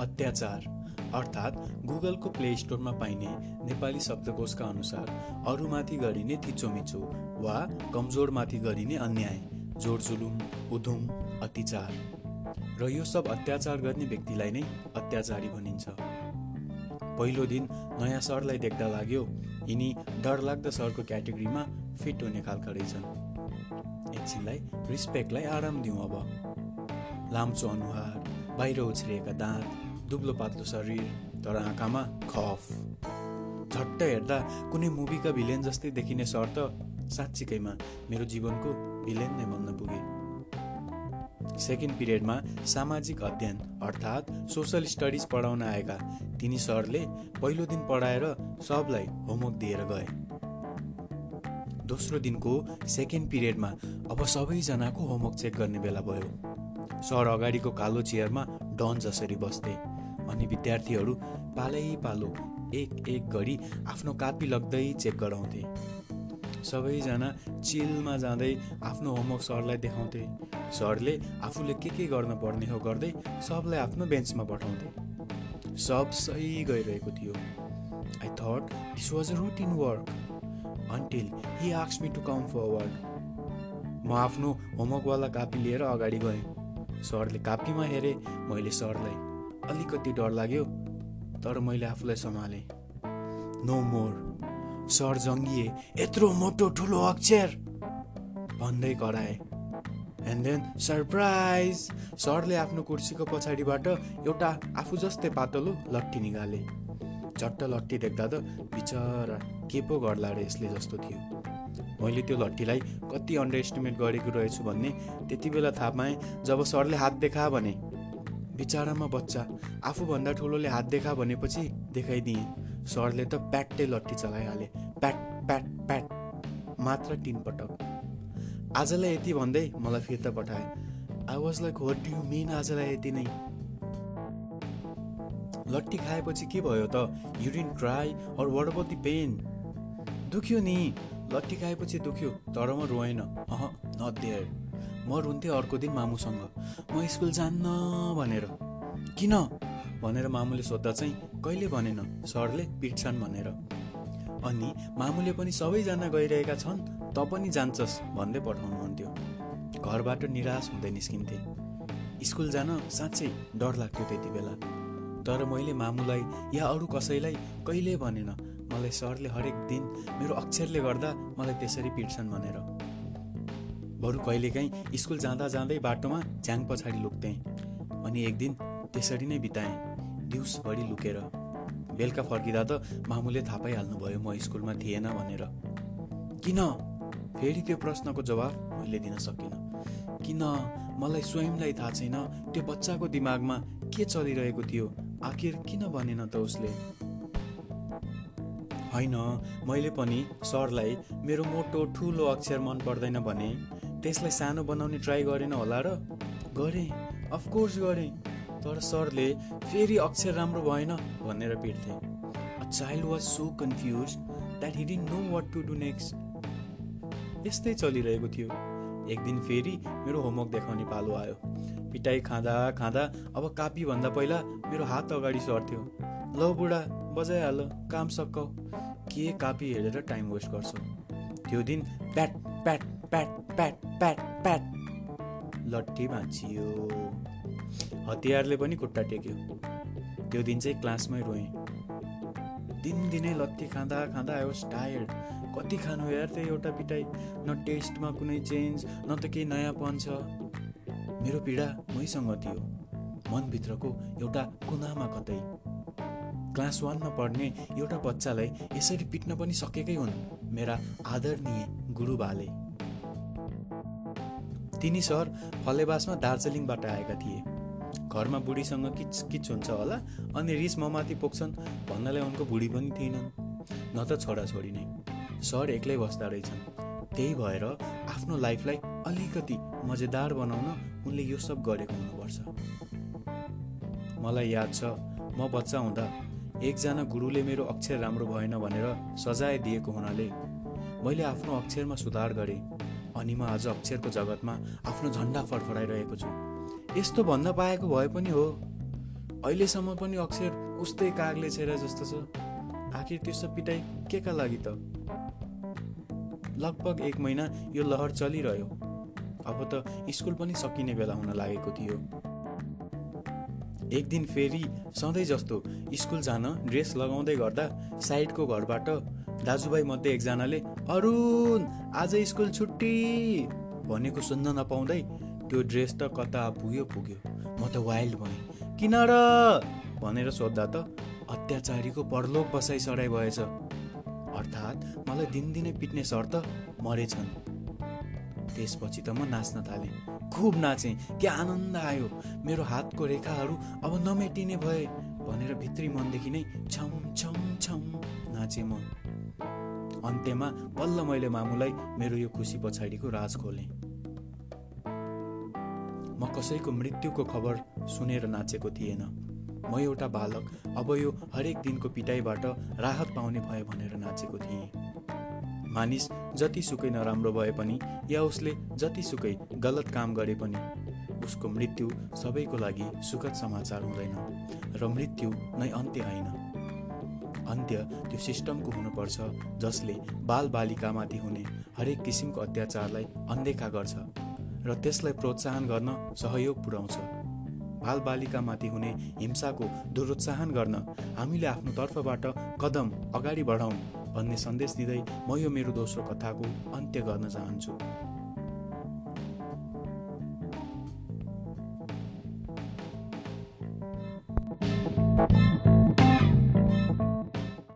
अत्याचार अर्थात् गुगलको प्ले स्टोरमा पाइने नेपाली शब्दकोशका अनुसार अरूमाथि गरिने थिचोमिचो वा कमजोरमाथि गरिने अन्याय जोडजुलुम उधुम अत्याचार र यो सब अत्याचार गर्ने व्यक्तिलाई नै अत्याचारी भनिन्छ। पहिलो दिन नयाँ सरलाई देख्दा लाग्यो यिनी डरलाग्दो सरको क्याटेगोरीमा फिट हुने खालका रहेछन्। एकछिनलाई रिस्पेक्टलाई आराम दिउँ अब। लाम्चो अनुहार बाहिर उछ्रिएका दाँत दुब्लो पातलो शरीर तर आँखामा खफ। झट्ट हेर्दा कुनै मुभीका भिलेन जस्तै देखिने सर त साँच्चीकैमा मेरो जीवनको भिलेन नै बन्न पुगे। सेकेन्ड पिरियडमा सामाजिक अध्ययन अर्थात् सोसल स्टडिज पढाउन आएका तिनी सरले पहिलो दिन पढाएर सबलाई होमवर्क दिएर गए। दोस्रो दिनको सेकेन्ड पिरियडमा अब सबैजनाको होमवर्क चेक गर्ने बेला भयो। सर अगाडिको कालो चेयरमा डन जसरी बस्थे। अनि विद्यार्थीहरू पालै पालो एक एक गरी आफ्नो कापी लग्दै चेक गराउँथे। सबैजना चिलमा जाँदै आफ्नो होमवर्क सरलाई देखाउँथे। सरले आफूले के के गर्न पर्ने हो गर्दै सबलाई आफ्नो बेन्चमा पठाउँथे। सब सही गइरहेको थियो। I thought this was a routine work until he आक्स me to come forward म आफ्नो होमवर्कवाला कापी लिएर अगाडि गएँ। सरले कापीमा हेरेँ मैले सरलाई अलिकति डर लाग्यो तर मैले आफूलाई सम्हालेँ। नो मोर सर जङ्गिए यत्रो मोटो ठुलो अक्षर! भन्दै कराए। एन्ड देन सरप्राइज सरले आफ्नो कुर्सीको पछाडिबाट एउटा आफू जस्तै पातलो लट्ठी निकाले। चट्ट लट्ठी देख्दा त बिचरा के पो गर्ला रे यसले जस्तो थियो। मैले त्यो लट्ठीलाई कति अन्डर एस्टिमेट गरेको रहेछु भन्ने त्यति बेला थाहा पाएँ जब सरले हात देखा भने। बिचारामा बच्चा आफूभन्दा ठुलोले हात देखा भनेपछि देखाइदिएँ। सरले त प्याट्टै लट्ठी चलाइहाले। प्याट प्याट प्याट मात्र तिन पटक। आजलाई यति भन्दै मलाई फिर्ता पठाए। I was like what do men आजलाई यति नै? लट्ठी खाएपछि के भयो त? Urine cry or what about the pain दुख्यो नि। लट्ठी खाएपछि दुख्यो तर म रोएन। अह नट देयर म रुन्थेँ अर्को दिन मामुसँग। म स्कुल जान्न भनेर। किन? भनेर मामुले सोद्धा चाहिँ कहिले भनेन सरले पिट्छन् भनेर। अनि मामुले पनि सबैजना गइरहेका छन् त पनि जान्छस् भन्दै पठाउनुहुन्थ्यो। घरबाट निराश हुँदै निस्किन्थे। स्कुल जान साँच्चै डर लाग्थ्यो त्यति बेला। तर मैले मामुलाई या अरू कसैलाई कहिले भनेन। मलाई सरले हरेक दिन मेरो अक्षरले गर्दा मलाई त्यसरी पिट्छन् भनेर। बरु कहिलेकाहीँ स्कुल जाँदा जाँदै बाटोमा च्याङ पछाडि लुक्थेँ अनि एक दिन त्यसरी नै बिताएँ दिउँसभरि लुकेर। बेलुका फर्किँदा त मामुले थाहा पाइहाल्नुभयो म स्कुलमा थिएन भनेर। किन? फेरि त्यो प्रश्नको जवाब मैले दिन सकिनँ। किन? मलाई स्वयंलाई थाहा छैन। त्यो बच्चाको दिमागमा के चलिरहेको थियो? आखिर किन भनेन त उसले? होइन मैले पनि सरलाई मेरो मोटो ठुलो अक्षर मन पर्दैन भने त्यसलाई सानो बनाउने ट्राई गरेन होला र गरेँ। अफकोर्स गरेँ। तर सरले फेरि अक्षर राम्रो भएन भनेर पिट्थे। A child was so confuse that he didn't know what to do next यस्तै चलिरहेको थियो। एक दिन फेरि मेरो होमवर्क देखाउने पालो आयो। पिटाइ खाँदा खाँदा अब कापीभन्दा पहिला मेरो हात अगाडि सर्थ्यो। ल बुढा बजाइहाल काम सक्क के कापी हेरेर टाइम वेस्ट गर्छौ? त्यो दिन प्याट प्याट। प्याट प्याट प्याट प्याट लट्ठी भाँचियो। हतियारले पनि खुट्टा टेक्यो। त्यो दिन चाहिँ क्लासमै रोएँ। दिनदिनै लत्ती खाँदा खाँदा आई वाज टायर्ड कति खानु यार त्यही एउटा पिटाइ न टेस्टमा कुनै चेन्ज न त केही नयाँपन छ। मेरो पीडा मैसँग थियो। मनभित्रको एउटा कुनामा कतै। क्लास वानमा पढ्ने एउटा बच्चालाई यसरी पिट्न पनि सकेकै हुन्। मेरा आदरणीय गुरुबाले। तिनी सर फलेबासमा दार्जिलिङबाट आएका थिए। घरमा बुढीसँग किच किच हुन्छ होला अनि रिस ममाथि पोख्छन् भन्नलाई उनको बुढी पनि थिएनन्। न त छोराछोरी नै। सर एक्लै बस्दा रहेछन्। त्यही भएर आफ्नो लाइफलाई अलिकति मजेदार बनाउन उनले यो सब गरेको हुनुपर्छ। मलाई याद छ म बच्चा हुँदा एकजना गुरुले मेरो अक्षर राम्रो भएन भनेर सजाय दिएको हुनाले मैले आफ्नो अक्षरमा सुधार गरेँ। अनि म आज अक्षरको जगतमा आफ्नो झन्डा फडफडाइरहेको छु। यस्तो भन्न पाएको भए पनि हो। अहिलेसम्म पनि अक्षर उस्तै कागले छेर जस्तो छ। आखिर त्यो सब पिटाइ के का लागि त? लगभग एक महिना यो लहर चलिरह्यो। अब त स्कुल पनि सकिने बेला हुन लागेको थियो। एक दिन फेरि सधैँ जस्तो स्कुल जान ड्रेस लगाउँदै गर्दा साइडको घरबाट दाजुभाइ मध्ये एकजनाले अरुण आज स्कुल छुट्टी भनेको सुन्न नपाउँदै त्यो ड्रेस त कता पुग्यो पुग्यो। म त वाइल्ड भएँ। किन र भनेर सोद्धा त अत्याचारीको परलोक बसाइ सडाइ भएछ। अर्थात् मलाई दिनदिनै पिट्ने सर त मरेछन्। त्यसपछि त म नाच्न थालेँ। खुब नाचेँ। के आनन्द आयो। मेरो हातको रेखाहरू अब नमेटिने भए भनेर भित्री मनदेखि नै छम छम छम नाचेँ म। अन्त्यमा बल्ल मैले मामुलाई मेरो यो खुसी पछाडिको राज खोलेँ। म कसैको मृत्युको खबर सुनेर नाचेको थिएन। म एउटा बालक अब यो हरेक दिनको पिटाइबाट राहत पाउने भए भनेर नाचेको थिएँ। मानिस जतिसुकै नराम्रो भए पनि या उसले जतिसुकै गलत काम गरे पनि उसको मृत्यु सबैको लागि सुखद समाचार हुँदैन र मृत्यु नै अन्त्य होइन। अन्त्य त्यो सिस्टमको हुनुपर्छ जसले बाल बालिकामाथि हुने हरेक किसिमको अत्याचारलाई अनदेखा गर्छ र त्यसलाई प्रोत्साहन गर्न सहयोग पुर्याउँछ बालबालिकामाथि हुने हिंसाको दुरोत्साहन गर्न हामीले आफ्नो तर्फबाट कदम अगाडि बढाउँ भन्ने सन्देश दिँदै म यो मेरो दोस्रो कथाको अन्त्य गर्न चाहन्छु।